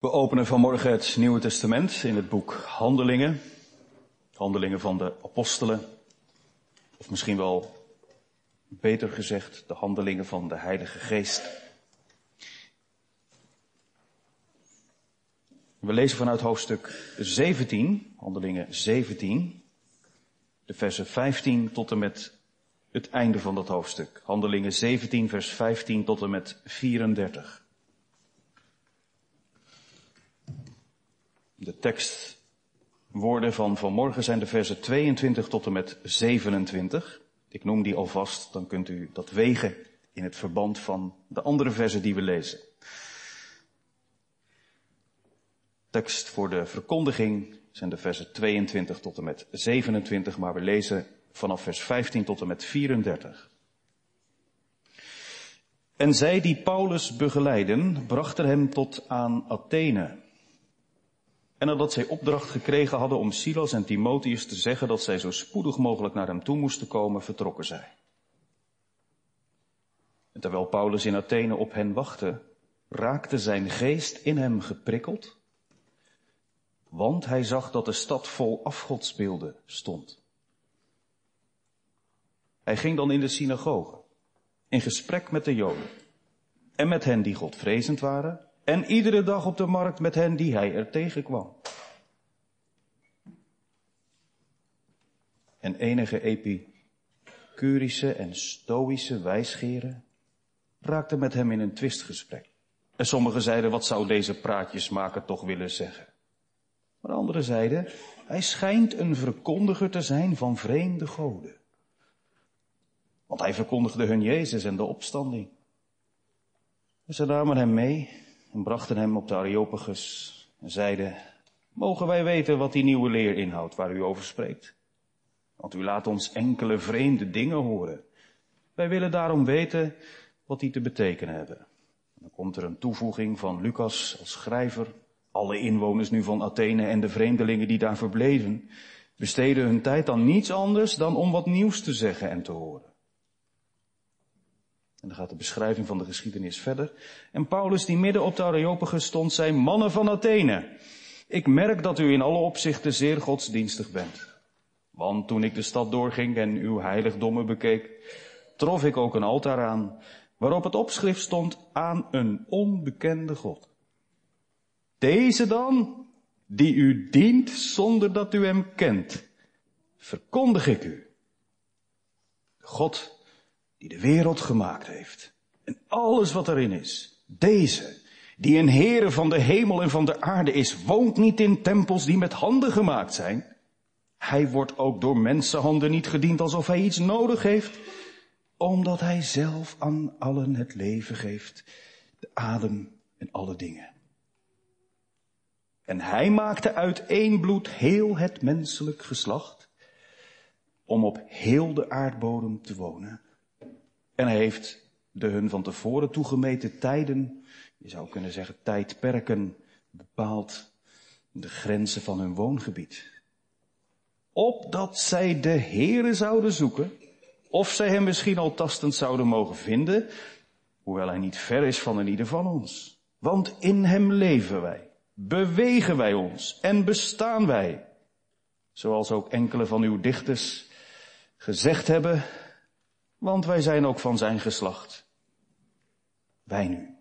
We openen vanmorgen het Nieuwe Testament in het boek Handelingen. Handelingen van de Apostelen. Of misschien wel beter gezegd, de handelingen van de Heilige Geest. We lezen vanuit hoofdstuk 17, handelingen 17, de versen 15 tot en met het einde van dat hoofdstuk. Handelingen 17, vers 15 tot en met 34. De tekstwoorden van vanmorgen zijn de versen 22 tot en met 27. Ik noem die alvast, dan kunt u dat wegen in het verband van de andere versen die we lezen. Tekst voor de verkondiging zijn de versen 22 tot en met 27, maar we lezen vanaf vers 15 tot en met 34. En zij die Paulus begeleiden, brachten hem tot aan Athene. En nadat zij opdracht gekregen hadden om Silas en Timotheus te zeggen dat zij zo spoedig mogelijk naar hem toe moesten komen, vertrokken zij. En terwijl Paulus in Athene op hen wachtte, raakte zijn geest in hem geprikkeld, want hij zag dat de stad vol afgodsbeelden stond. Hij ging dan in de synagoge, in gesprek met de Joden en met hen die Godvrezend waren en iedere dag op de markt met hen die hij er tegenkwam. En enige epicurische en stoïsche wijsgeren raakten met hem in een twistgesprek. En sommigen zeiden, wat zou deze praatjesmaker toch willen zeggen? Maar anderen zeiden, hij schijnt een verkondiger te zijn van vreemde goden. Want hij verkondigde hun Jezus en de opstanding. En ze namen hem mee en brachten hem op de Areopagus en zeiden, mogen wij weten wat die nieuwe leer inhoudt waar u over spreekt? Want u laat ons enkele vreemde dingen horen. Wij willen daarom weten wat die te betekenen hebben. dan komt er een toevoeging van Lucas als schrijver. Alle inwoners nu van Athene en de vreemdelingen die daar verbleven, besteden hun tijd dan niets anders dan om wat nieuws te zeggen en te horen. En dan gaat de beschrijving van de geschiedenis verder. En Paulus, die midden op de Areopagus stond, zei, mannen van Athene, ik merk dat u in alle opzichten zeer godsdienstig bent. Want toen ik de stad doorging en uw heiligdommen bekeek, trof ik ook een altaar aan, waarop het opschrift stond aan een onbekende God. Deze dan, die u dient zonder dat u hem kent, verkondig ik u. God die de wereld gemaakt heeft. En alles wat erin is. Deze, die een Heere van de hemel en van de aarde is, woont niet in tempels die met handen gemaakt zijn. Hij wordt ook door mensenhanden niet gediend alsof hij iets nodig heeft, omdat hij zelf aan allen het leven geeft, de adem en alle dingen. En hij maakte uit één bloed heel het menselijk geslacht, om op heel de aardbodem te wonen en hij heeft de hun van tevoren toegemeten tijden, je zou kunnen zeggen tijdperken, bepaald de grenzen van hun woongebied. Opdat zij de Heere zouden zoeken, of zij hem misschien al tastend zouden mogen vinden, hoewel hij niet ver is van een ieder van ons. Want in hem leven wij, bewegen wij ons en bestaan wij. Zoals ook enkele van uw dichters gezegd hebben, want wij zijn ook van zijn geslacht. Wij nu,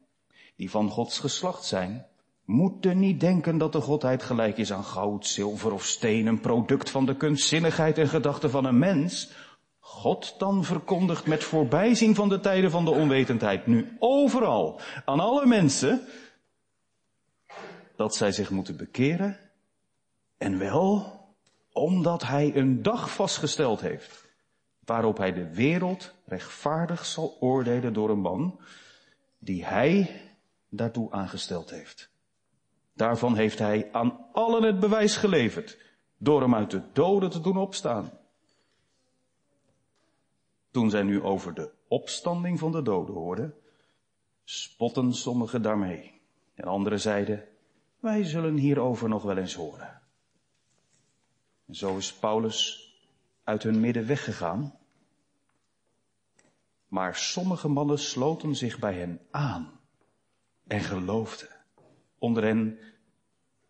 die van Gods geslacht zijn, moeten niet denken dat de Godheid gelijk is aan goud, zilver of steen, een product van de kunstzinnigheid en gedachten van een mens. God dan verkondigt met voorbijzien van de tijden van de onwetendheid, nu overal, aan alle mensen, dat zij zich moeten bekeren, en wel omdat hij een dag vastgesteld heeft waarop hij de wereld rechtvaardig zal oordelen door een man die hij daartoe aangesteld heeft. Daarvan heeft hij aan allen het bewijs geleverd door hem uit de doden te doen opstaan. Toen zij nu over de opstanding van de doden hoorden, spotten sommigen daarmee. En anderen zeiden, wij zullen hierover nog wel eens horen. En zo is Paulus uit hun midden weggegaan maar sommige mannen sloten zich bij hen aan en geloofden. Onder hen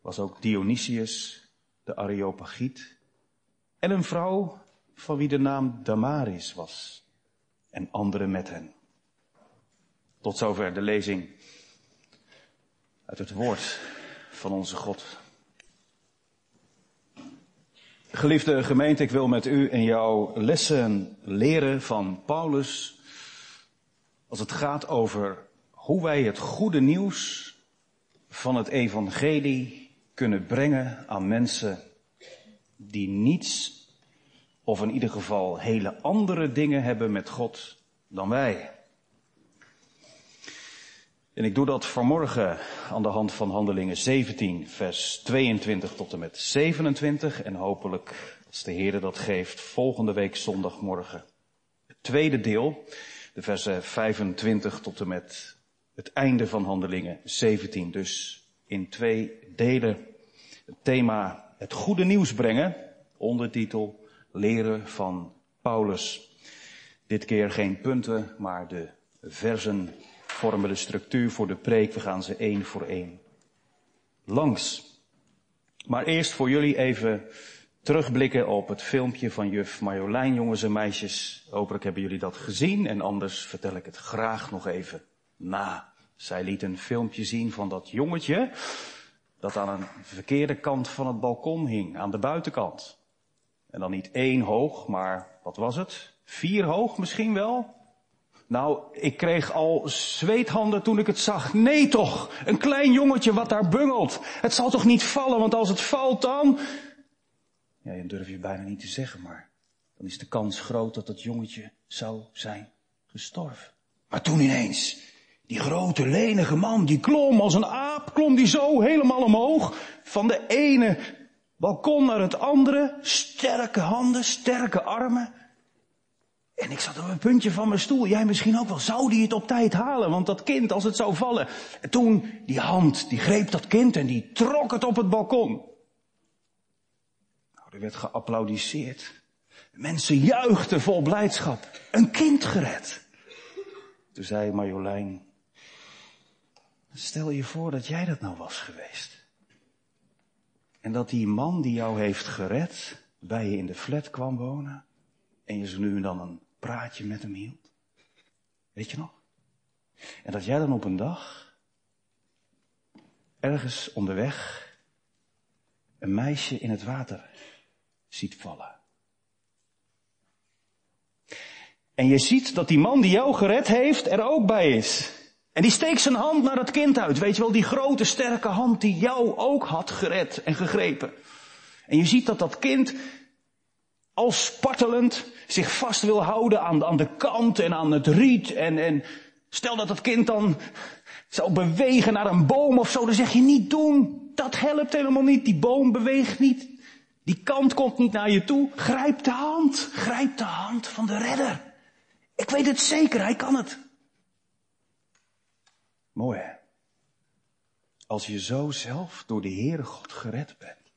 was ook Dionysius, de Areopagiet, en een vrouw van wie de naam Damaris was, en anderen met hen. Tot zover de lezing uit het woord van onze God. Geliefde gemeente, ik wil met u en jou lessen leren van Paulus als het gaat over hoe wij het goede nieuws van het evangelie kunnen brengen aan mensen die niets of in ieder geval hele andere dingen hebben met God dan wij. En ik doe dat vanmorgen aan de hand van Handelingen 17, vers 22 tot en met 27. En hopelijk, als de Heer dat geeft, volgende week zondagmorgen. Het tweede deel, de versen 25 tot en met het einde van Handelingen 17. Dus in twee delen het thema het goede nieuws brengen, ondertitel leren van Paulus. Dit keer geen punten, maar de versen vormen de structuur voor de preek. We gaan ze één voor één langs. Maar eerst voor jullie even terugblikken op het filmpje van juf Marjolein, jongens en meisjes. Hopelijk hebben jullie dat gezien en anders vertel ik het graag nog even na. Zij liet een filmpje zien van dat jongetje dat aan een verkeerde kant van het balkon hing, aan de buitenkant. En dan niet één hoog, maar wat was het? Vier hoog misschien wel? Nou, ik kreeg al zweethanden toen ik het zag. Nee toch, een klein jongetje wat daar bungelt. Het zal toch niet vallen, want als het valt dan... Ja, je durf je bijna niet te zeggen, maar dan is de kans groot dat het jongetje zou zijn gestorven. Maar toen ineens, die grote lenige man, die klom als een aap, klom die zo helemaal omhoog. Van de ene balkon naar het andere. Sterke handen, sterke armen. En ik zat op een puntje van mijn stoel. Jij misschien ook wel. Zou die het op tijd halen? Want dat kind, als het zou vallen. En toen, die hand, die greep dat kind en die trok het op het balkon. Nou, er werd geapplaudiseerd. Mensen juichten vol blijdschap. Een kind gered. Toen zei Marjolein, stel je voor dat jij dat nou was geweest. En dat die man die jou heeft gered, bij je in de flat kwam wonen. En je zo nu en dan een praatje met hem hield. Weet je nog? En dat jij dan op een dag, ergens onderweg, een meisje in het water ziet vallen. En je ziet dat die man die jou gered heeft er ook bij is. En die steekt zijn hand naar dat kind uit. Weet je wel, die grote sterke hand die jou ook had gered en gegrepen. En je ziet dat dat kind al spartelend zich vast wil houden aan, aan de kant en aan het riet. En, en stel dat dat kind dan zou bewegen naar een boom of zo, dan zeg je niet doen. Dat helpt helemaal niet. Die boom beweegt niet. Die kant komt niet naar je toe. Grijp de hand. Grijp de hand van de redder. Ik weet het zeker, hij kan het. Mooi hè? Als je zo zelf door de Heere God gered bent.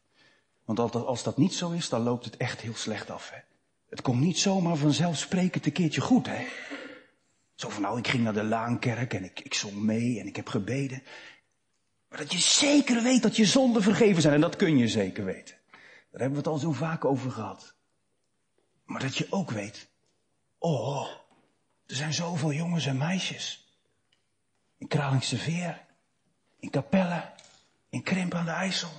Want als dat niet zo is, dan loopt het echt heel slecht af. Hè? Het komt niet zomaar vanzelfsprekend een keertje goed. Hè? Zo van nou, ik ging naar de Laankerk en ik, ik zong mee en ik heb gebeden. Maar dat je zeker weet dat je zonden vergeven zijn. En dat kun je zeker weten. Daar hebben we het al zo vaak over gehad. Maar dat je ook weet. Oh, er zijn zoveel jongens en meisjes. In Kralingse Veer. In Capelle. In Krimp aan de IJssel.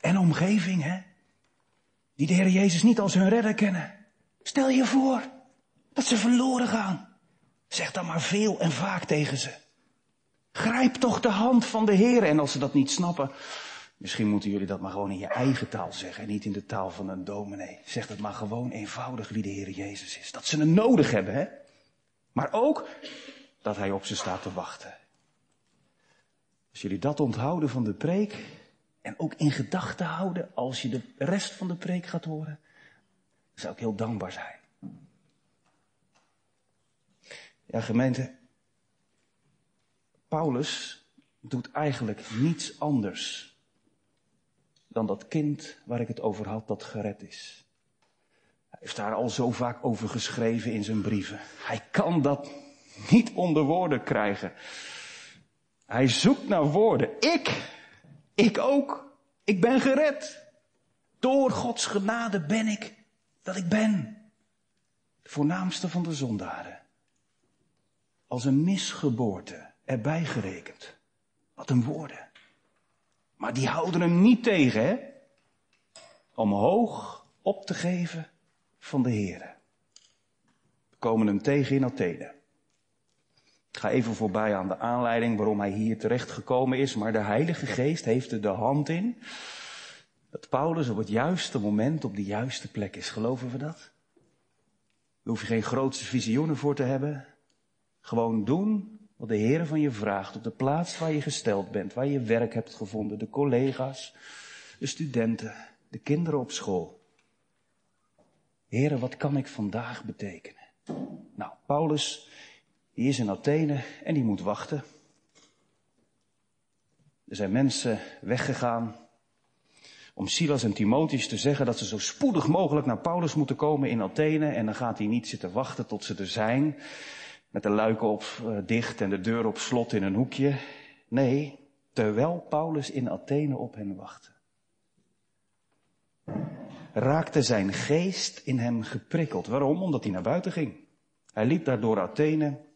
En omgeving, hè die de Heer Jezus niet als hun redder kennen. Stel je voor dat ze verloren gaan. Zeg dan maar veel en vaak tegen ze. Grijp toch de hand van de Heer. En als ze dat niet snappen, misschien moeten jullie dat maar gewoon in je eigen taal zeggen. En niet in de taal van een dominee. Zeg dat maar gewoon eenvoudig wie de Heer Jezus is. Dat ze hem nodig hebben, hè. Maar ook dat hij op ze staat te wachten. Als jullie dat onthouden van de preek, en ook in gedachten houden als je de rest van de preek gaat horen, zou ik heel dankbaar zijn. Ja, gemeente, Paulus doet eigenlijk niets anders dan dat kind waar ik het over had dat gered is. Hij heeft daar al zo vaak over geschreven in zijn brieven. Hij kan dat niet onder woorden krijgen. Hij zoekt naar woorden. Ik Ik ook. Ik ben gered. Door Gods genade ben ik dat ik ben. De voornaamste van de zondaren. Als een misgeboorte erbij gerekend. Wat een woorden. Maar die houden hem niet tegen, hè? Om hoog op te geven van de Heer. We komen hem tegen in Athene. Ik ga even voorbij aan de aanleiding waarom hij hier terecht gekomen is, maar de Heilige Geest heeft er de hand in dat Paulus op het juiste moment op de juiste plek is. Geloven we dat? Daar hoef je geen grootste visioenen voor te hebben. Gewoon doen wat de Heer van je vraagt op de plaats waar je gesteld bent, waar je werk hebt gevonden, de collega's, de studenten, de kinderen op school. Heren, wat kan ik vandaag betekenen? Nou, Paulus, die is in Athene en die moet wachten. Er zijn mensen weggegaan om Silas en Timotheus te zeggen dat ze zo spoedig mogelijk naar Paulus moeten komen in Athene. En dan gaat hij niet zitten wachten tot ze er zijn. Met de luiken op uh, dicht en de deur op slot in een hoekje. Nee, terwijl Paulus in Athene op hen wachtte. Raakte zijn geest in hem geprikkeld. Waarom? Omdat hij naar buiten ging. Hij liep daar door Athene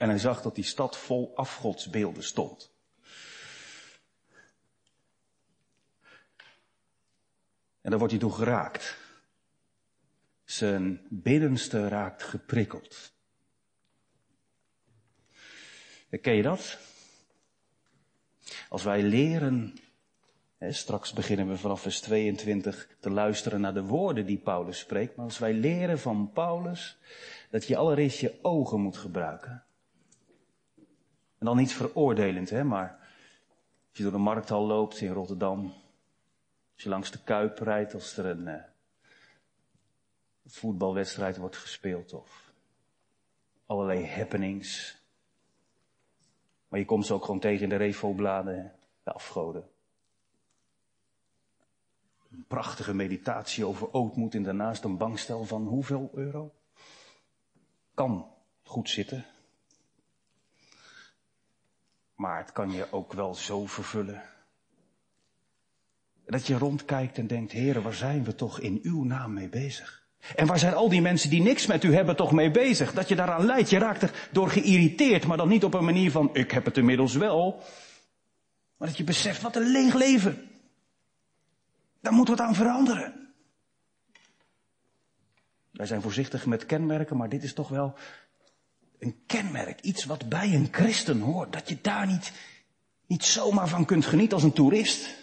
en hij zag dat die stad vol afgodsbeelden stond. En daar wordt hij toe geraakt. Zijn binnenste raakt geprikkeld. Ken je dat? Als wij leren, hè, straks beginnen we vanaf vers 22 te luisteren naar de woorden die Paulus spreekt, maar als wij leren van Paulus dat je allereerst je ogen moet gebruiken. En dan niet veroordelend, hè, maar als je door de markthal loopt in Rotterdam, als je langs de Kuip rijdt als er een uh, voetbalwedstrijd wordt gespeeld of allerlei happenings. Maar je komt ze ook gewoon tegen in de refobladen, de afgoden. Een prachtige meditatie over ootmoed en daarnaast een bankstel van hoeveel euro? Kan goed zitten. Maar het kan je ook wel zo vervullen dat je rondkijkt en denkt, heren, waar zijn we toch in uw naam mee bezig? En waar zijn al die mensen die niks met u hebben toch mee bezig? Dat je daaraan leidt. Je raakt er door geïrriteerd, maar dan niet op een manier van, ik heb het inmiddels wel. Maar dat je beseft, wat een leeg leven. Daar moet wat aan veranderen. Wij zijn voorzichtig met kenmerken, maar dit is toch wel een kenmerk. Iets wat bij een christen hoort. Dat je daar niet, niet zomaar van kunt genieten als een toerist.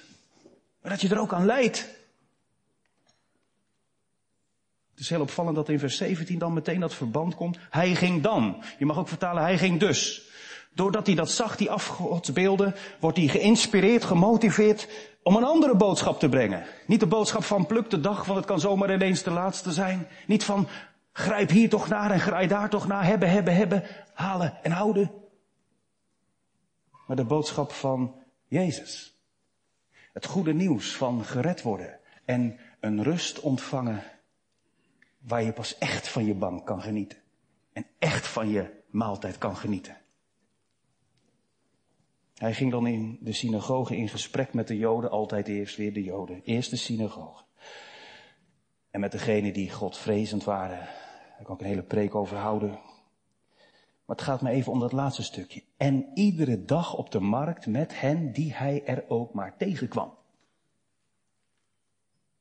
Maar dat je er ook aan leidt. Het is heel opvallend dat in vers 17 dan meteen dat verband komt. Hij ging dan. Je mag ook vertalen, hij ging dus. Doordat hij dat zag, die afgodsbeelden, wordt hij geïnspireerd, gemotiveerd om een andere boodschap te brengen. Niet de boodschap van pluk de dag, want het kan zomaar ineens de laatste zijn. Niet van grijp hier toch naar en graai daar toch naar, hebben, hebben, hebben, halen en houden. Maar de boodschap van Jezus. Het goede nieuws van gered worden en een rust ontvangen waar je pas echt van je bank kan genieten. En echt van je maaltijd kan genieten. Hij ging dan in de synagoge in gesprek met de Joden, altijd eerst weer de Joden. Eerst de synagoge. En met degenen die Godvrezend waren. Daar kan ik een hele preek over houden. Maar het gaat me even om dat laatste stukje. En iedere dag op de markt met hen die hij er ook maar tegenkwam.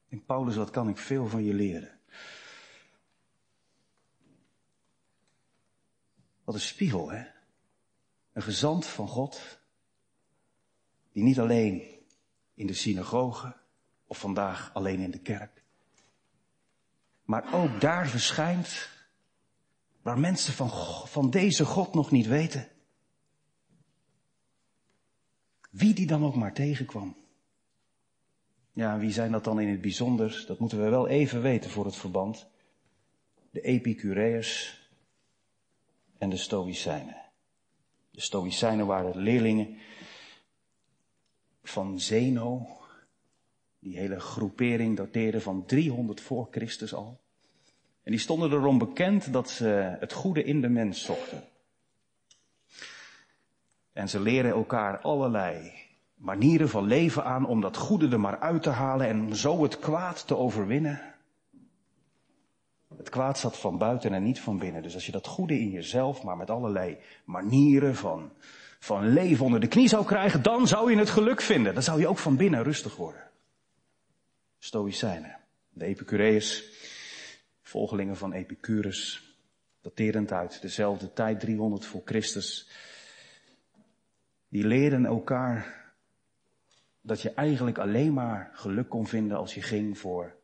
En Paulus, wat kan ik veel van je leren? Wat een spiegel, hè? Een gezant van God, die niet alleen in de synagoge of vandaag alleen in de kerk, maar ook daar verschijnt waar mensen van, van deze God nog niet weten. Wie die dan ook maar tegenkwam. Ja, wie zijn dat dan in het bijzonder? Dat moeten we wel even weten voor het verband. De Epicureërs en de Stoïcijnen. De Stoïcijnen waren leerlingen van Zeno. Die hele groepering dateerde van 300 voor Christus al. En die stonden erom bekend dat ze het goede in de mens zochten. En ze leren elkaar allerlei manieren van leven aan om dat goede er maar uit te halen en zo het kwaad te overwinnen. Het kwaad zat van buiten en niet van binnen. Dus als je dat goede in jezelf, maar met allerlei manieren van, van leven onder de knie zou krijgen, dan zou je het geluk vinden. Dan zou je ook van binnen rustig worden. Stoïcijnen, de Epicureërs, volgelingen van Epicurus, daterend uit dezelfde tijd, 300 voor Christus, die leerden elkaar dat je eigenlijk alleen maar geluk kon vinden als je ging voor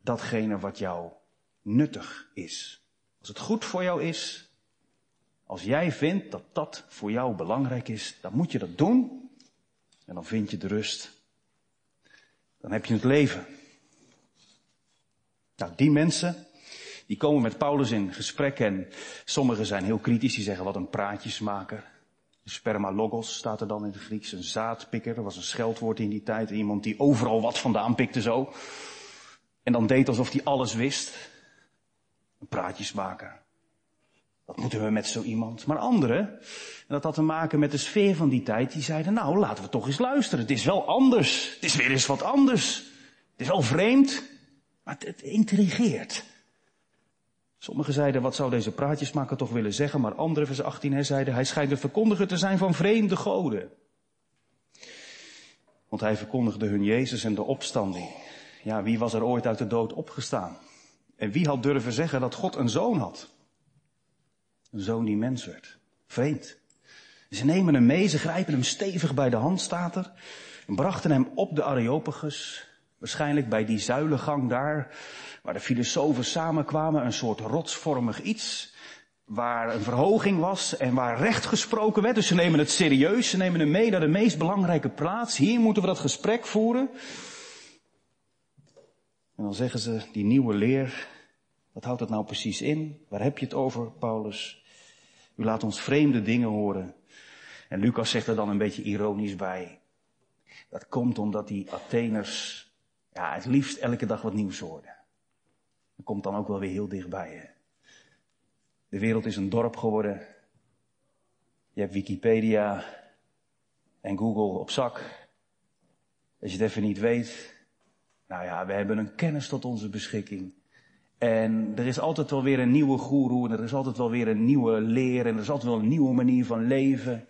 datgene wat jou nuttig is. Als het goed voor jou is, als jij vindt dat dat voor jou belangrijk is, dan moet je dat doen. En dan vind je de rust. Dan heb je het leven. Nou, die mensen, die komen met Paulus in gesprek en sommigen zijn heel kritisch, die zeggen wat een praatjesmaker. Spermalogos staat er dan in het Grieks, een zaadpikker. Dat was een scheldwoord in die tijd. Iemand die overal wat vandaan pikte zo. En dan deed alsof hij alles wist. Een praatjesmaker. Wat moeten we met zo iemand? Maar anderen, en dat had te maken met de sfeer van die tijd, die zeiden, nou laten we toch eens luisteren. Het is wel anders. Het is weer eens wat anders. Het is wel vreemd, maar het, het intrigeert. Sommigen zeiden, wat zou deze praatjesmaker toch willen zeggen? Maar anderen, vers 18, hij zeiden, hij schijnt de verkondiger te zijn van vreemde goden. Want hij verkondigde hun Jezus en de opstanding. Ja, wie was er ooit uit de dood opgestaan? En wie had durven zeggen dat God een zoon had? Een zoon die mens werd. Vreemd. Ze nemen hem mee, ze grijpen hem stevig bij de hand, staat er. En brachten hem op de Areopagus. Waarschijnlijk bij die zuilengang daar, waar de filosofen samenkwamen, een soort rotsvormig iets. Waar een verhoging was en waar recht gesproken werd. Dus ze nemen het serieus, ze nemen hem mee naar de meest belangrijke plaats. Hier moeten we dat gesprek voeren. En dan zeggen ze, die nieuwe leer, wat houdt dat nou precies in? Waar heb je het over, Paulus? U laat ons vreemde dingen horen. En Lucas zegt er dan een beetje ironisch bij. Dat komt omdat die Atheners ja, het liefst elke dag wat nieuws hoorden. Dat komt dan ook wel weer heel dichtbij. Hè? De wereld is een dorp geworden. Je hebt Wikipedia en Google op zak. Als je het even niet weet. Nou ja, we hebben een kennis tot onze beschikking. En er is altijd wel weer een nieuwe goeroe. En er is altijd wel weer een nieuwe leer. En er is altijd wel een nieuwe manier van leven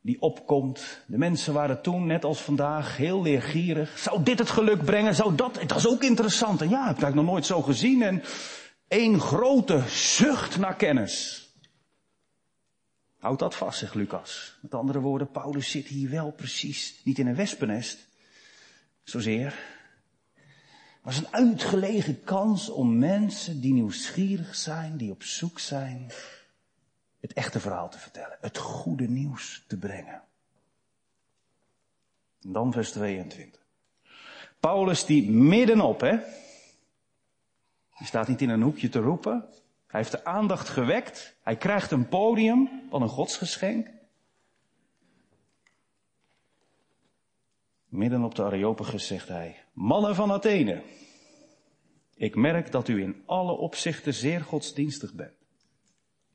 die opkomt. De mensen waren toen, net als vandaag, heel leergierig. Zou dit het geluk brengen? Zou dat? Dat is ook interessant. En ja, heb ik nog nooit zo gezien. En één grote zucht naar kennis. Houd dat vast, zegt Lucas. Met andere woorden, Paulus zit hier wel precies niet in een wespennest. Zozeer. Is een uitgelegen kans om mensen die nieuwsgierig zijn, die op zoek zijn, het echte verhaal te vertellen, het goede nieuws te brengen. En dan vers 22. Paulus die middenop, hè, die staat niet in een hoekje te roepen. Hij heeft de aandacht gewekt. Hij krijgt een podium van een godsgeschenk. Midden op de Areopagus zegt hij, mannen van Athene, ik merk dat u in alle opzichten zeer godsdienstig bent.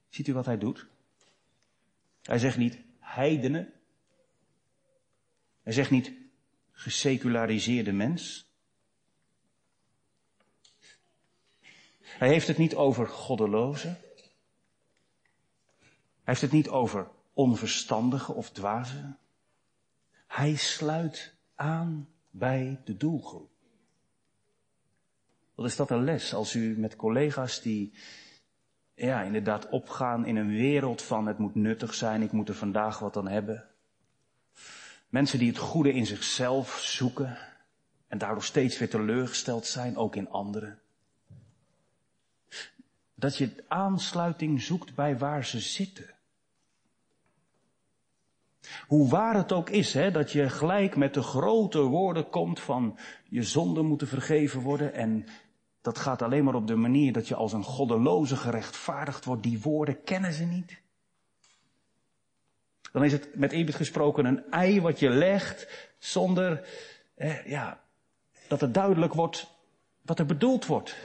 Ziet u wat hij doet? Hij zegt niet heidenen. Hij zegt niet geseculariseerde mens. Hij heeft het niet over goddelozen. Hij heeft het niet over onverstandige of dwazen. Hij sluit aan bij de doelgroep. Wat is dat een les als u met collega's die ja, inderdaad opgaan in een wereld van het moet nuttig zijn, ik moet er vandaag wat aan hebben. Mensen die het goede in zichzelf zoeken en daardoor steeds weer teleurgesteld zijn, ook in anderen. Dat je aansluiting zoekt bij waar ze zitten. Hoe waar het ook is, hè, dat je gelijk met de grote woorden komt van je zonden moeten vergeven worden en dat gaat alleen maar op de manier dat je als een goddeloze gerechtvaardigd wordt. Die woorden kennen ze niet. Dan is het met eerbied gesproken een ei wat je legt zonder eh, ja, dat het duidelijk wordt wat er bedoeld wordt.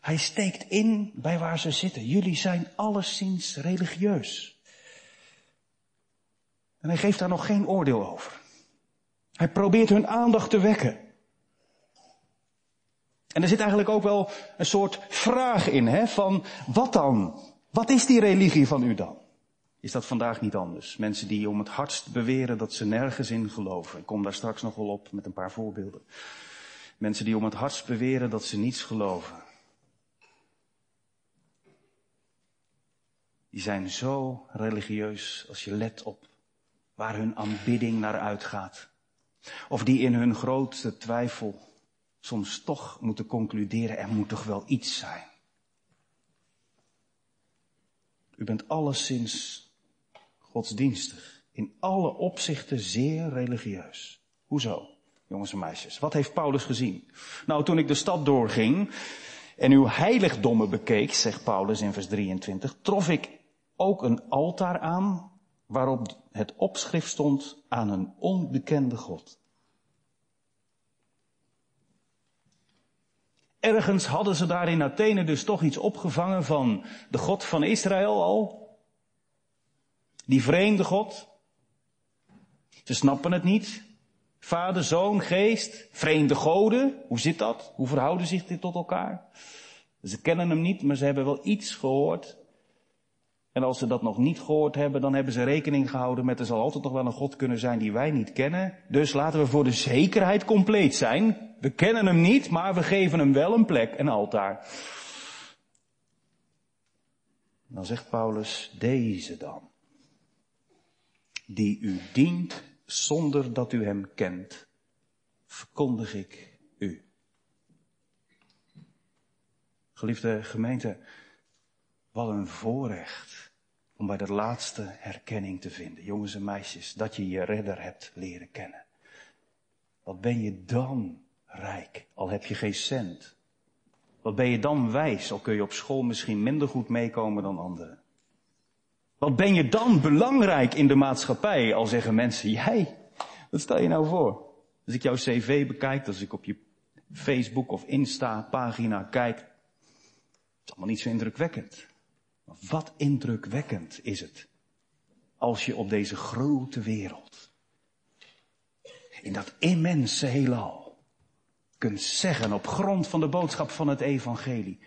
Hij steekt in bij waar ze zitten. Jullie zijn alleszins religieus. En hij geeft daar nog geen oordeel over. Hij probeert hun aandacht te wekken. En er zit eigenlijk ook wel een soort vraag in, hè, van wat dan? Wat is die religie van u dan? Is dat vandaag niet anders? Mensen die om het hardst beweren dat ze nergens in geloven. Ik kom daar straks nog wel op met een paar voorbeelden. Mensen die om het hardst beweren dat ze niets geloven. Die zijn zo religieus als je let op waar hun aanbidding naar uitgaat. Of die in hun grootste twijfel soms toch moeten concluderen, er moet toch wel iets zijn. U bent alleszins godsdienstig. In alle opzichten zeer religieus. Hoezo, jongens en meisjes? Wat heeft Paulus gezien? Nou, toen ik de stad doorging en uw heiligdommen bekeek, zegt Paulus in vers 23, trof ik ook een altaar aan waarop het opschrift stond aan een onbekende God. Ergens hadden ze daar in Athene dus toch iets opgevangen van de God van Israël al. Die vreemde God. Ze snappen het niet. Vader, zoon, geest, vreemde goden. Hoe zit dat? Hoe verhouden zich dit tot elkaar? Ze kennen hem niet, maar ze hebben wel iets gehoord. En als ze dat nog niet gehoord hebben, dan hebben ze rekening gehouden met er zal altijd nog wel een God kunnen zijn die wij niet kennen. Dus laten we voor de zekerheid compleet zijn. We kennen hem niet, maar we geven hem wel een plek, een altaar. Dan zegt Paulus, deze dan, die u dient zonder dat u hem kent, verkondig ik u. Geliefde gemeente, wat een voorrecht om bij de laatste herkenning te vinden. Jongens en meisjes, dat je je redder hebt leren kennen. Wat ben je dan rijk, al heb je geen cent. Wat ben je dan wijs, al kun je op school misschien minder goed meekomen dan anderen. Wat ben je dan belangrijk in de maatschappij, al zeggen mensen, jij, wat stel je nou voor? Als ik jouw cv bekijk, als ik op je Facebook of Insta pagina kijk, het is allemaal niet zo indrukwekkend. Wat indrukwekkend is het als je op deze grote wereld, in dat immense heelal, kunt zeggen op grond van de boodschap van het evangelie,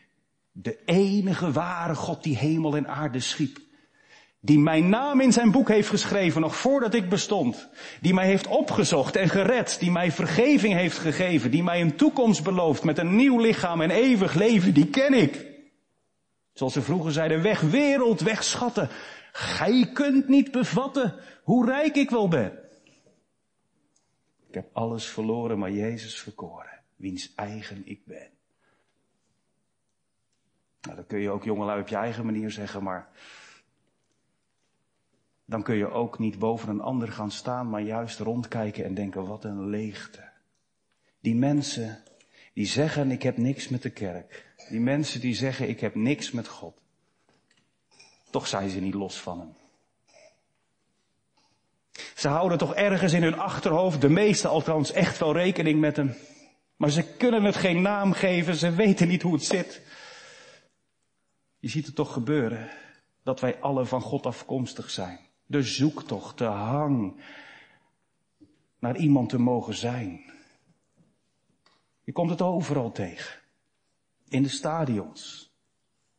de enige ware God die hemel en aarde schiep, die mijn naam in zijn boek heeft geschreven nog voordat ik bestond, die mij heeft opgezocht en gered, die mij vergeving heeft gegeven, die mij een toekomst belooft met een nieuw lichaam en eeuwig leven, die ken ik. Zoals ze vroeger zeiden, weg wereld, weg schatten. Gij kunt niet bevatten hoe rijk ik wel ben. Ik heb alles verloren, maar Jezus verkoren, wiens eigen ik ben. Nou, dat kun je ook jongelui op je eigen manier zeggen, maar dan kun je ook niet boven een ander gaan staan, maar juist rondkijken en denken, wat een leegte. Die mensen die zeggen, ik heb niks met de kerk. Die mensen die zeggen, ik heb niks met God. Toch zijn ze niet los van hem. Ze houden toch ergens in hun achterhoofd, de meeste althans, echt wel rekening met hem. Maar ze kunnen het geen naam geven, ze weten niet hoe het zit. Je ziet het toch gebeuren dat wij alle van God afkomstig zijn. De zoektocht, de hang naar iemand te mogen zijn. Je komt het overal tegen. In de stadions.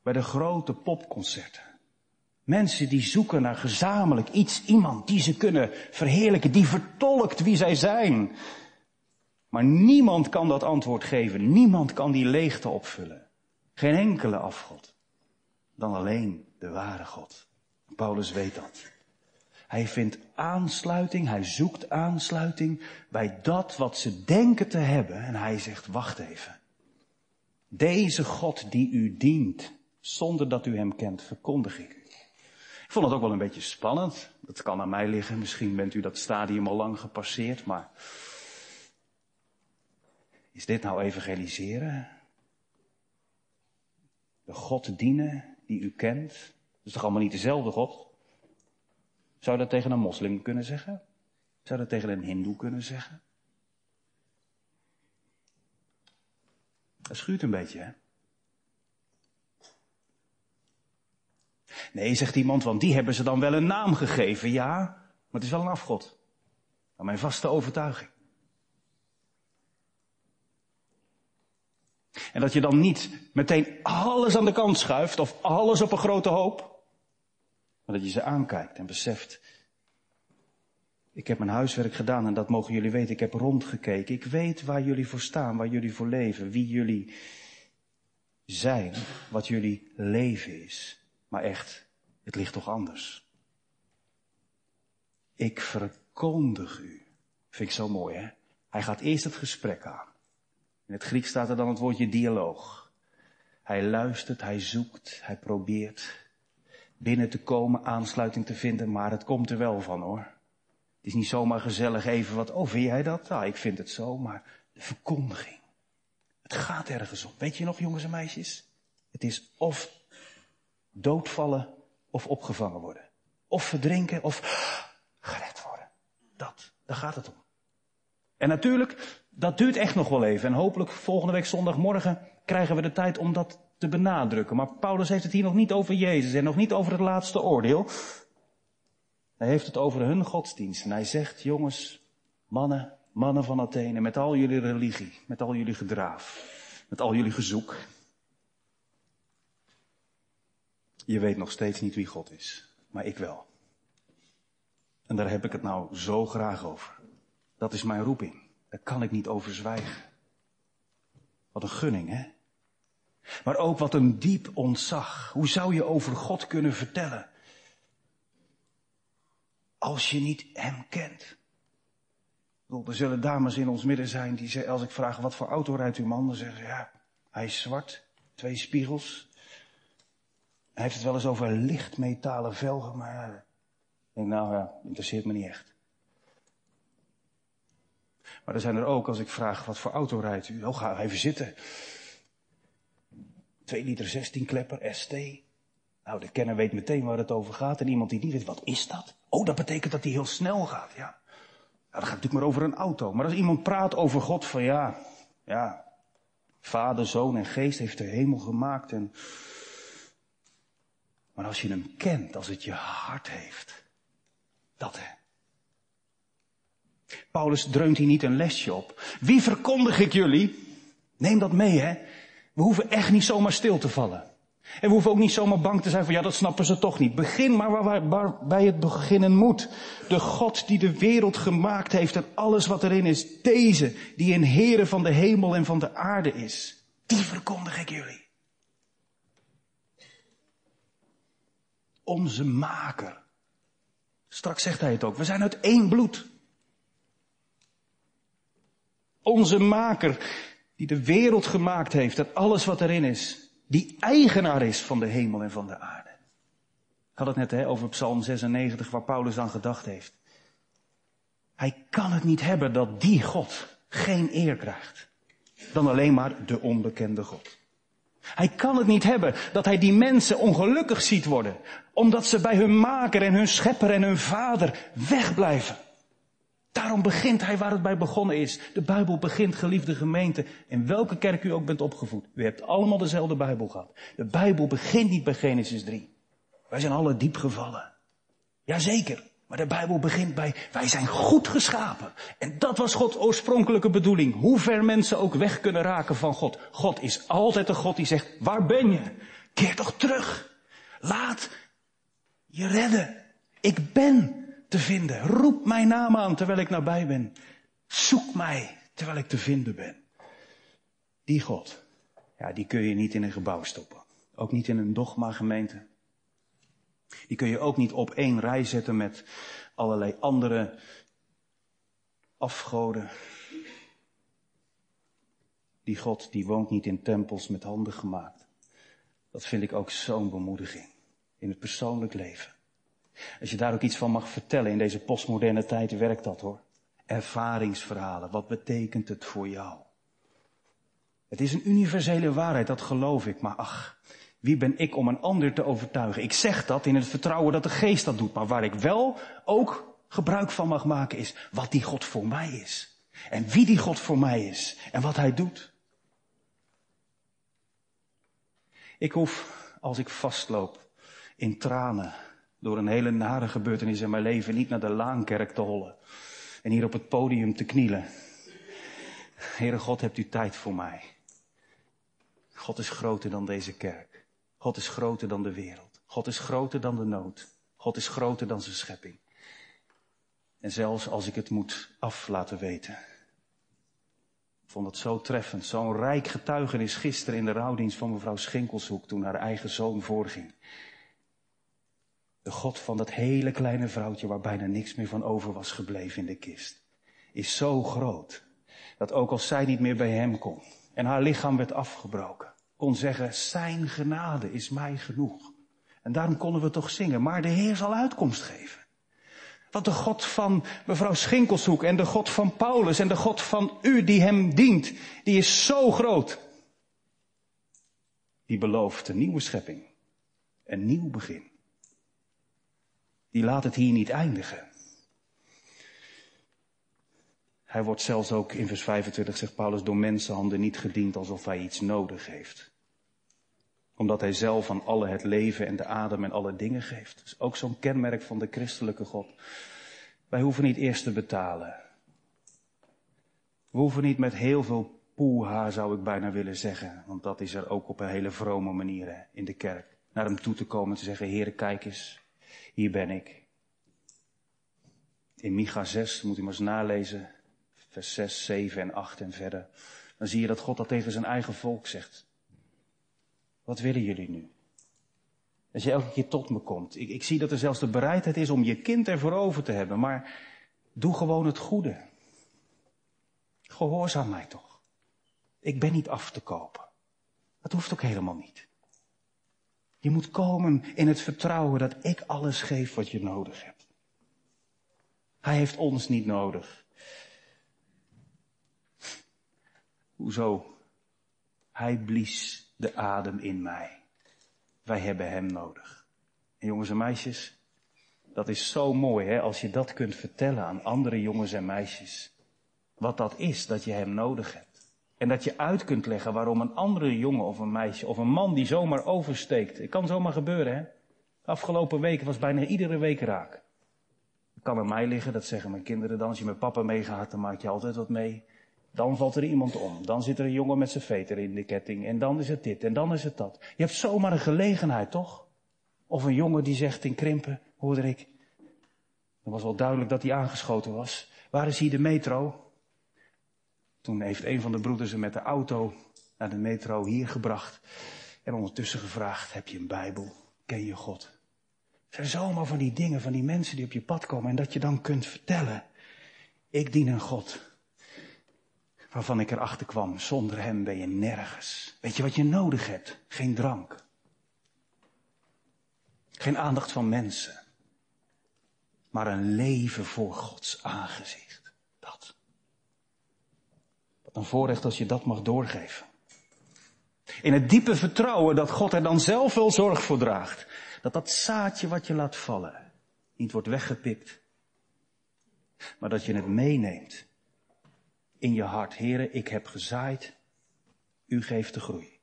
Bij de grote popconcerten. Mensen die zoeken naar gezamenlijk iets, iemand die ze kunnen verheerlijken, die vertolkt wie zij zijn. Maar niemand kan dat antwoord geven. Niemand kan die leegte opvullen. Geen enkele afgod. Dan alleen de ware God. Paulus weet dat. Hij vindt aansluiting, hij zoekt aansluiting bij dat wat ze denken te hebben. En hij zegt, wacht even. Deze God die u dient, zonder dat u hem kent, verkondig ik u. Ik vond het ook wel een beetje spannend. Dat kan aan mij liggen. Misschien bent u dat stadium al lang gepasseerd, maar is dit nou evangeliseren? De God dienen die u kent? Dat is toch allemaal niet dezelfde God? Zou dat tegen een moslim kunnen zeggen? Zou dat tegen een hindoe kunnen zeggen? Dat schuurt een beetje, hè? Nee, zegt iemand, want die hebben ze dan wel een naam gegeven. Ja, Maar het is wel een afgod. Naar mijn vaste overtuiging. En dat je dan niet meteen alles aan de kant schuift of alles op een grote hoop. Maar dat je ze aankijkt en beseft. Ik heb mijn huiswerk gedaan en dat mogen jullie weten. Ik heb rondgekeken. Ik weet waar jullie voor staan, waar jullie voor leven, wie jullie zijn, wat jullie leven is. Maar echt, het ligt toch anders. Ik verkondig u. Vind ik zo mooi, hè? Hij gaat eerst het gesprek aan. In het Grieks staat er dan het woordje dialoog. Hij luistert, hij zoekt, hij probeert binnen te komen, aansluiting te vinden, maar het komt er wel van hoor. Het is niet zomaar gezellig even wat, oh vind jij dat? Nou, ik vind het zo, maar de verkondiging. Het gaat ergens om. Weet je nog, jongens en meisjes? Het is of doodvallen of opgevangen worden. Of verdrinken of gered worden. Dat, daar gaat het om. En natuurlijk, dat duurt echt nog wel even. En hopelijk volgende week zondagmorgen krijgen we de tijd om dat te benadrukken. Maar Paulus heeft het hier nog niet over Jezus en nog niet over het laatste oordeel. Hij heeft het over hun godsdienst. En hij zegt, jongens, mannen, mannen van Athene, met al jullie religie, met al jullie gedraaf, met al jullie gezoek. Je weet nog steeds niet wie God is, maar ik wel. En daar heb ik het nou zo graag over. Dat is mijn roeping. Daar kan ik niet over zwijgen. Wat een gunning, hè? Maar ook wat een diep ontzag. Hoe zou je over God kunnen vertellen? Als je niet Hem kent. Er zullen dames in ons midden zijn die zeggen, als ik vraag wat voor auto rijdt uw man, dan zeggen ze ja, hij is zwart, twee spiegels. Hij heeft het wel eens over lichtmetalen velgen, maar ik denk nou ja, interesseert me niet echt. Maar er zijn er ook, als ik vraag wat voor auto rijdt u, oh ga even zitten. 2 liter 16 klepper, ST. Nou, de kenner weet meteen waar het over gaat. En iemand die niet weet, wat is dat? Oh, dat betekent dat hij heel snel gaat, ja. Nou, dan gaat natuurlijk maar over een auto. Maar als iemand praat over God van ja, ja, Vader, Zoon en Geest heeft de hemel gemaakt en... Maar als je hem kent, als het je hart heeft, dat hè. Paulus dreunt hier niet een lesje op. Wie verkondig ik jullie? Neem dat mee, hè. We hoeven echt niet zomaar stil te vallen. En we hoeven ook niet zomaar bang te zijn van ja, dat snappen ze toch niet. Begin maar waar, waar, bij het beginnen moet. De God die de wereld gemaakt heeft en alles wat erin is. Deze, die een Heere van de hemel en van de aarde is. Die verkondig ik jullie. Onze maker. Straks zegt hij het ook. We zijn uit één bloed. Onze maker die de wereld gemaakt heeft en alles wat erin is. Die eigenaar is van de hemel en van de aarde. Ik had het net hè, over Psalm 96 waar Paulus aan gedacht heeft. Hij kan het niet hebben dat die God geen eer krijgt. Dan alleen maar de onbekende God. Hij kan het niet hebben dat hij die mensen ongelukkig ziet worden. Omdat ze bij hun maker en hun schepper en hun vader wegblijven. Daarom begint hij waar het bij begonnen is. De Bijbel begint, geliefde gemeente, in welke kerk u ook bent opgevoed. U hebt allemaal dezelfde Bijbel gehad. De Bijbel begint niet bij Genesis 3. Wij zijn alle diep gevallen. Jazeker. Maar de Bijbel begint bij, wij zijn goed geschapen. En dat was Gods oorspronkelijke bedoeling. Hoe ver mensen ook weg kunnen raken van God. God is altijd een God die zegt, waar ben je? Keer toch terug. Laat je redden. Ik ben te vinden. Roep mijn naam aan terwijl ik nabij ben. Zoek mij terwijl ik te vinden ben. Die God, ja, die kun je niet in een gebouw stoppen. Ook niet in een dogma gemeente. Die kun je ook niet op één rij zetten met allerlei andere afgoden. Die God, die woont niet in tempels met handen gemaakt. Dat vind ik ook zo'n bemoediging in het persoonlijk leven. Als je daar ook iets van mag vertellen in deze postmoderne tijd, werkt dat hoor. Ervaringsverhalen, wat betekent het voor jou? Het is een universele waarheid, dat geloof ik, maar ach, wie ben ik om een ander te overtuigen? Ik zeg dat in het vertrouwen dat de geest dat doet, maar waar ik wel ook gebruik van mag maken is wat die God voor mij is. En wie die God voor mij is en wat hij doet. Ik hoef, als ik vastloop in tranen, door een hele nare gebeurtenis in mijn leven niet naar de Laankerk te hollen. En hier op het podium te knielen. Heere God, hebt u tijd voor mij. God is groter dan deze kerk. God is groter dan de wereld. God is groter dan de nood. God is groter dan zijn schepping. En zelfs als ik het moet af laten weten. Ik vond het zo treffend, zo'n rijk getuigenis gisteren in de rouwdienst van mevrouw Schinkelshoek toen haar eigen zoon voorging. De God van dat hele kleine vrouwtje waar bijna niks meer van over was gebleven in de kist, is zo groot dat ook als zij niet meer bij hem kon en haar lichaam werd afgebroken, kon zeggen, zijn genade is mij genoeg. En daarom konden we toch zingen, maar de Heer zal uitkomst geven. Want de God van mevrouw Schinkelshoek en de God van Paulus en de God van u die hem dient, die is zo groot. Die belooft een nieuwe schepping, een nieuw begin. Die laat het hier niet eindigen. Hij wordt zelfs ook in vers 25, zegt Paulus, door mensenhanden niet gediend alsof hij iets nodig heeft. Omdat hij zelf aan alle het leven en de adem en alle dingen geeft. Dat is ook zo'n kenmerk van de christelijke God. Wij hoeven niet eerst te betalen. We hoeven niet met heel veel poeha, zou ik bijna willen zeggen. Want dat is er ook op een hele vrome manier in de kerk. Naar hem toe te komen en te zeggen, Heere, kijk eens, hier ben ik. In Micha 6, moet u maar eens nalezen, vers 6, 7 en 8 en verder. Dan zie je dat God dat tegen zijn eigen volk zegt. Wat willen jullie nu? Als je elke keer tot me komt. Ik, ik zie dat er zelfs de bereidheid is om je kind ervoor over te hebben. Maar doe gewoon het goede. Gehoorzaam mij toch. Ik ben niet af te kopen. Dat hoeft ook helemaal niet. Je moet komen in het vertrouwen dat ik alles geef wat je nodig hebt. Hij heeft ons niet nodig. Hoezo? Hij blies de adem in mij. Wij hebben hem nodig. En jongens en meisjes, dat is zo mooi hè, als je dat kunt vertellen aan andere jongens en meisjes. Wat dat is, dat je hem nodig hebt. En dat je uit kunt leggen waarom een andere jongen of een meisje of een man die zomaar oversteekt. Het kan zomaar gebeuren hè. De afgelopen weken was bijna iedere week raak. Het kan aan mij liggen, dat zeggen mijn kinderen dan. Als je met papa meegaat, dan maak je altijd wat mee. Dan valt er iemand om. Dan zit er een jongen met zijn veter in de ketting. En dan is het dit. En dan is het dat. Je hebt zomaar een gelegenheid, toch? Of een jongen die zegt in Krimpen, hoorde ik. Het was wel duidelijk dat hij aangeschoten was. Waar is hier de metro? Toen heeft een van de broeders hem met de auto naar de metro hier gebracht. En ondertussen gevraagd, heb je een Bijbel? Ken je God? Het zijn zomaar van die dingen, van die mensen die op je pad komen. En dat je dan kunt vertellen, ik dien een God waarvan ik erachter kwam, zonder hem ben je nergens. Weet je wat je nodig hebt? Geen drank. Geen aandacht van mensen. Maar een leven voor Gods aangezicht. Een voorrecht als je dat mag doorgeven. In het diepe vertrouwen dat God er dan zelf wel zorg voor draagt. Dat dat zaadje wat je laat vallen niet wordt weggepikt. Maar dat je het meeneemt in je hart. Heren, ik heb gezaaid, u geeft de groei.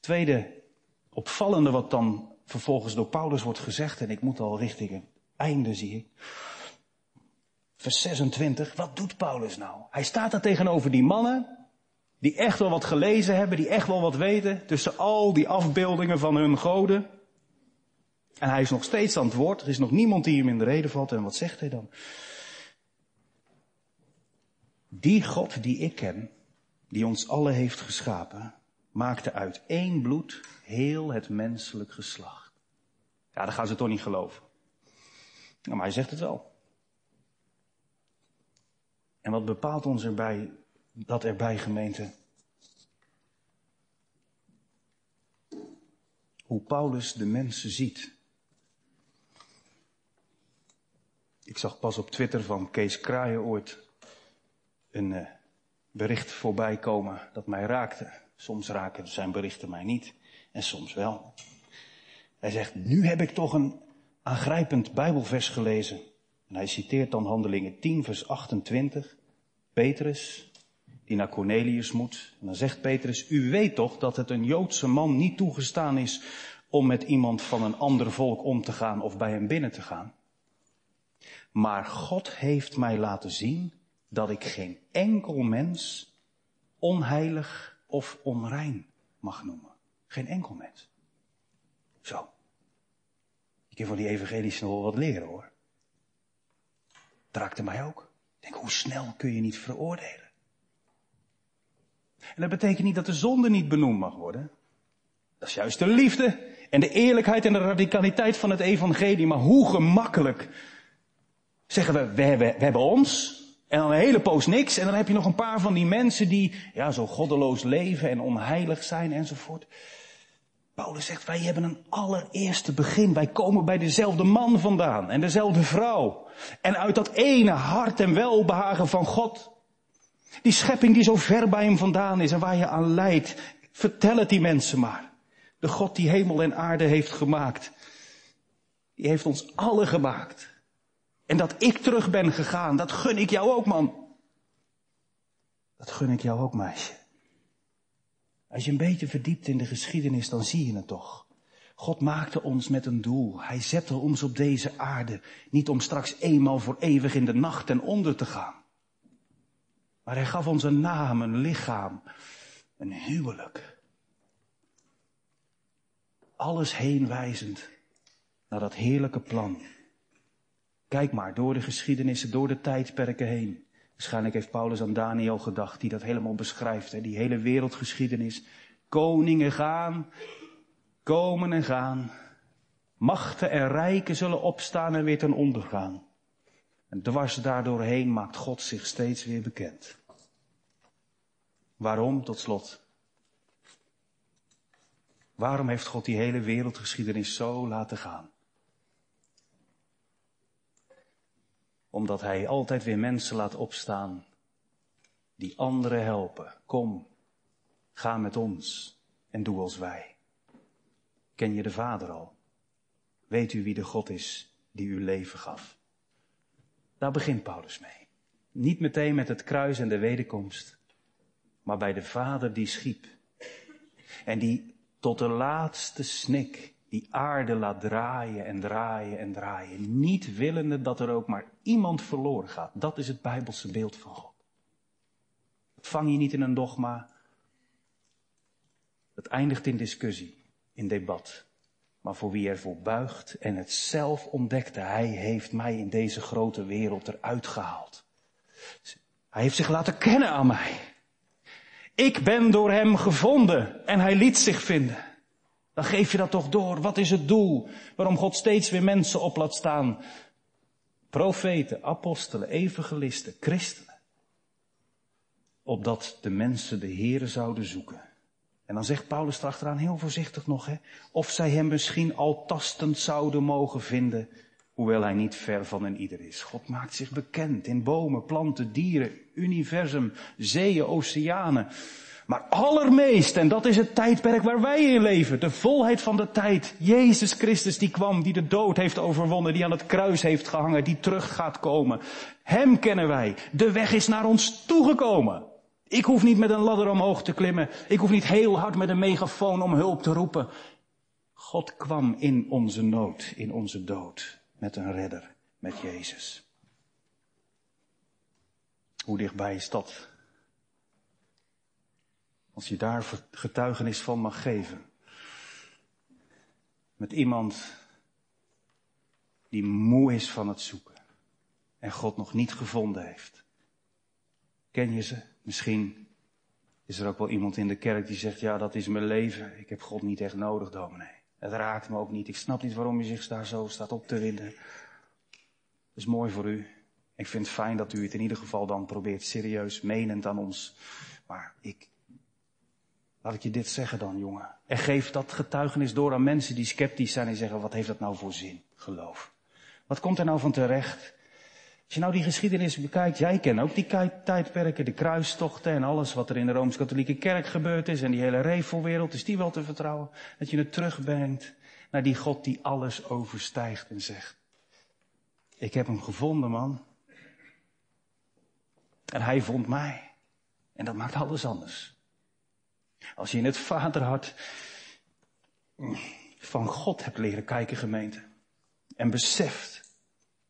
Tweede opvallende wat dan vervolgens door Paulus wordt gezegd, en ik moet al richting het einde zie ik. Vers 26, wat doet Paulus nou? Hij staat daar tegenover die mannen, die echt wel wat gelezen hebben, die echt wel wat weten, tussen al die afbeeldingen van hun goden. En hij is nog steeds aan het woord, er is nog niemand die hem in de reden valt, en wat zegt hij dan? Die God die ik ken, die ons alle heeft geschapen, maakte uit één bloed heel het menselijk geslacht. Ja, dan gaan ze toch niet geloven. maar hij zegt het wel. En wat bepaalt ons erbij, dat erbij gemeente? Hoe Paulus de mensen ziet. Ik zag pas op Twitter van Kees Kraaien ooit een uh, bericht voorbij komen dat mij raakte. Soms raken zijn berichten mij niet en soms wel. Hij zegt, nu heb ik toch een aangrijpend Bijbelvers gelezen. En hij citeert dan Handelingen 10, vers 28. Petrus, die naar Cornelius moet. En dan zegt Petrus, u weet toch dat het een Joodse man niet toegestaan is om met iemand van een ander volk om te gaan of bij hem binnen te gaan. Maar God heeft mij laten zien dat ik geen enkel mens onheilig of onrein mag noemen. Geen enkel mens. Zo. Ik kan van die evangelische nog wel wat leren hoor. Dat mij ook. Ik denk, hoe snel kun je niet veroordelen? En dat betekent niet dat de zonde niet benoemd mag worden. Dat is juist de liefde en de eerlijkheid en de radicaliteit van het evangelie. Maar hoe gemakkelijk zeggen we, we hebben, we hebben ons. En dan een hele poos niks. En dan heb je nog een paar van die mensen die ja, zo goddeloos leven en onheilig zijn enzovoort. Paulus zegt, wij hebben een allereerste begin. Wij komen bij dezelfde man vandaan en dezelfde vrouw. En uit dat ene hart en welbehagen van God. Die schepping die zo ver bij hem vandaan is en waar je aan leidt. Vertel het die mensen maar. De God die hemel en aarde heeft gemaakt. Die heeft ons alle gemaakt. En dat ik terug ben gegaan, dat gun ik jou ook, man. Dat gun ik jou ook, meisje. Als je een beetje verdiept in de geschiedenis, dan zie je het toch. God maakte ons met een doel. Hij zette ons op deze aarde, niet om straks eenmaal voor eeuwig in de nacht en onder te gaan. Maar hij gaf ons een naam, een lichaam, een huwelijk. Alles heenwijzend naar dat heerlijke plan. Kijk maar door de geschiedenissen, door de tijdperken heen. Waarschijnlijk heeft Paulus aan Daniel gedacht, die dat helemaal beschrijft. Hè? Die hele wereldgeschiedenis. Koningen gaan, komen en gaan. Machten en rijken zullen opstaan en weer ten onder gaan. En dwars daardoorheen maakt God zich steeds weer bekend. Waarom, tot slot? Waarom heeft God die hele wereldgeschiedenis zo laten gaan? Omdat Hij altijd weer mensen laat opstaan die anderen helpen. Kom, ga met ons en doe als wij. Ken je de Vader al? Weet u wie de God is die uw leven gaf? Daar begint Paulus mee. Niet meteen met het kruis en de wederkomst, maar bij de Vader die schiep. En die tot de laatste snik die aarde laat draaien en draaien en draaien. Niet willende dat er ook maar iemand verloren gaat. Dat is het Bijbelse beeld van God. Dat vang je niet in een dogma. Het eindigt in discussie, in debat. Maar voor wie ervoor buigt en het zelf ontdekte, hij heeft mij in deze grote wereld eruit gehaald. Hij heeft zich laten kennen aan mij. Ik ben door hem gevonden en hij liet zich vinden. Dan geef je dat toch door. Wat is het doel? Waarom God steeds weer mensen op laat staan? Profeten, apostelen, evangelisten, christenen. Opdat de mensen de Here zouden zoeken. En dan zegt Paulus erachteraan heel voorzichtig nog, hè, of zij hem misschien al tastend zouden mogen vinden, hoewel hij niet ver van een ieder is. God maakt zich bekend in bomen, planten, dieren, universum, zeeën, oceanen. Maar allermeest, en dat is het tijdperk waar wij in leven, de volheid van de tijd. Jezus Christus die kwam, die de dood heeft overwonnen, die aan het kruis heeft gehangen, die terug gaat komen. Hem kennen wij. De weg is naar ons toegekomen. Ik hoef niet met een ladder omhoog te klimmen. Ik hoef niet heel hard met een megafoon om hulp te roepen. God kwam in onze nood, in onze dood, met een redder, met Jezus. Hoe dichtbij is dat als je daar getuigenis van mag geven. Met iemand die moe is van het zoeken en God nog niet gevonden heeft. Ken je ze? Misschien is er ook wel iemand in de kerk die zegt, ja, dat is mijn leven. Ik heb God niet echt nodig, dominee. Het raakt me ook niet. Ik snap niet waarom u zich daar zo staat op te winden. Dat is mooi voor u. Ik vind het fijn dat u het in ieder geval dan probeert serieus menend aan ons. Maar ik, Laat ik je dit zeggen dan, jongen. En geef dat getuigenis door aan mensen die sceptisch zijn en zeggen, wat heeft dat nou voor zin? Geloof. Wat komt er nou van terecht? Als je nou die geschiedenis bekijkt, jij kent ook die tijdperken, de kruistochten en alles wat er in de Rooms-Katholieke Kerk gebeurd is en die hele revelwereld, is die wel te vertrouwen? Dat je het terugbrengt naar die God die alles overstijgt en zegt, ik heb hem gevonden man. En hij vond mij. En dat maakt alles anders. Als je in het vaderhart van God hebt leren kijken, gemeente. En beseft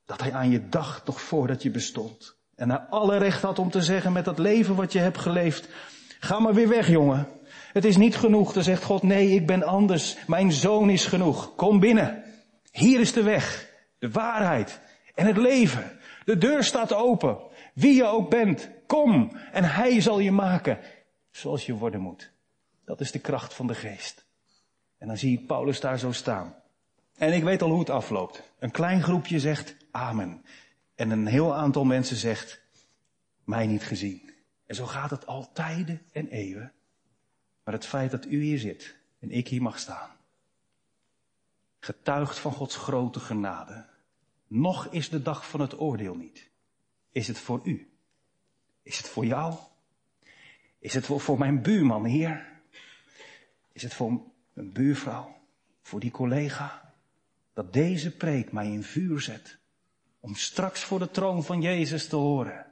dat hij aan je dacht nog voordat je bestond. En hij alle recht had om te zeggen met dat leven wat je hebt geleefd. Ga maar weer weg, jongen. Het is niet genoeg. Dan zegt God, nee, ik ben anders. Mijn zoon is genoeg. Kom binnen. Hier is de weg, de waarheid en het leven. De deur staat open. Wie je ook bent, kom en hij zal je maken zoals je worden moet. Dat is de kracht van de geest. En dan zie ik Paulus daar zo staan. En ik weet al hoe het afloopt. Een klein groepje zegt amen. En een heel aantal mensen zegt, mij niet gezien. En zo gaat het al tijden en eeuwen. Maar het feit dat u hier zit en ik hier mag staan, getuigt van Gods grote genade. Nog is de dag van het oordeel niet. Is het voor u? Is het voor jou? Is het voor mijn buurman hier? Is het voor een buurvrouw? Voor die collega? Dat deze preek mij in vuur zet. Om straks voor de troon van Jezus te horen.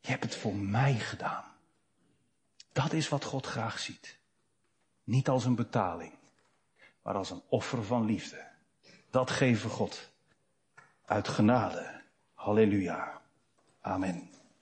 Je hebt het voor mij gedaan. Dat is wat God graag ziet. Niet als een betaling, maar als een offer van liefde. Dat geven God uit genade. Halleluja. Amen.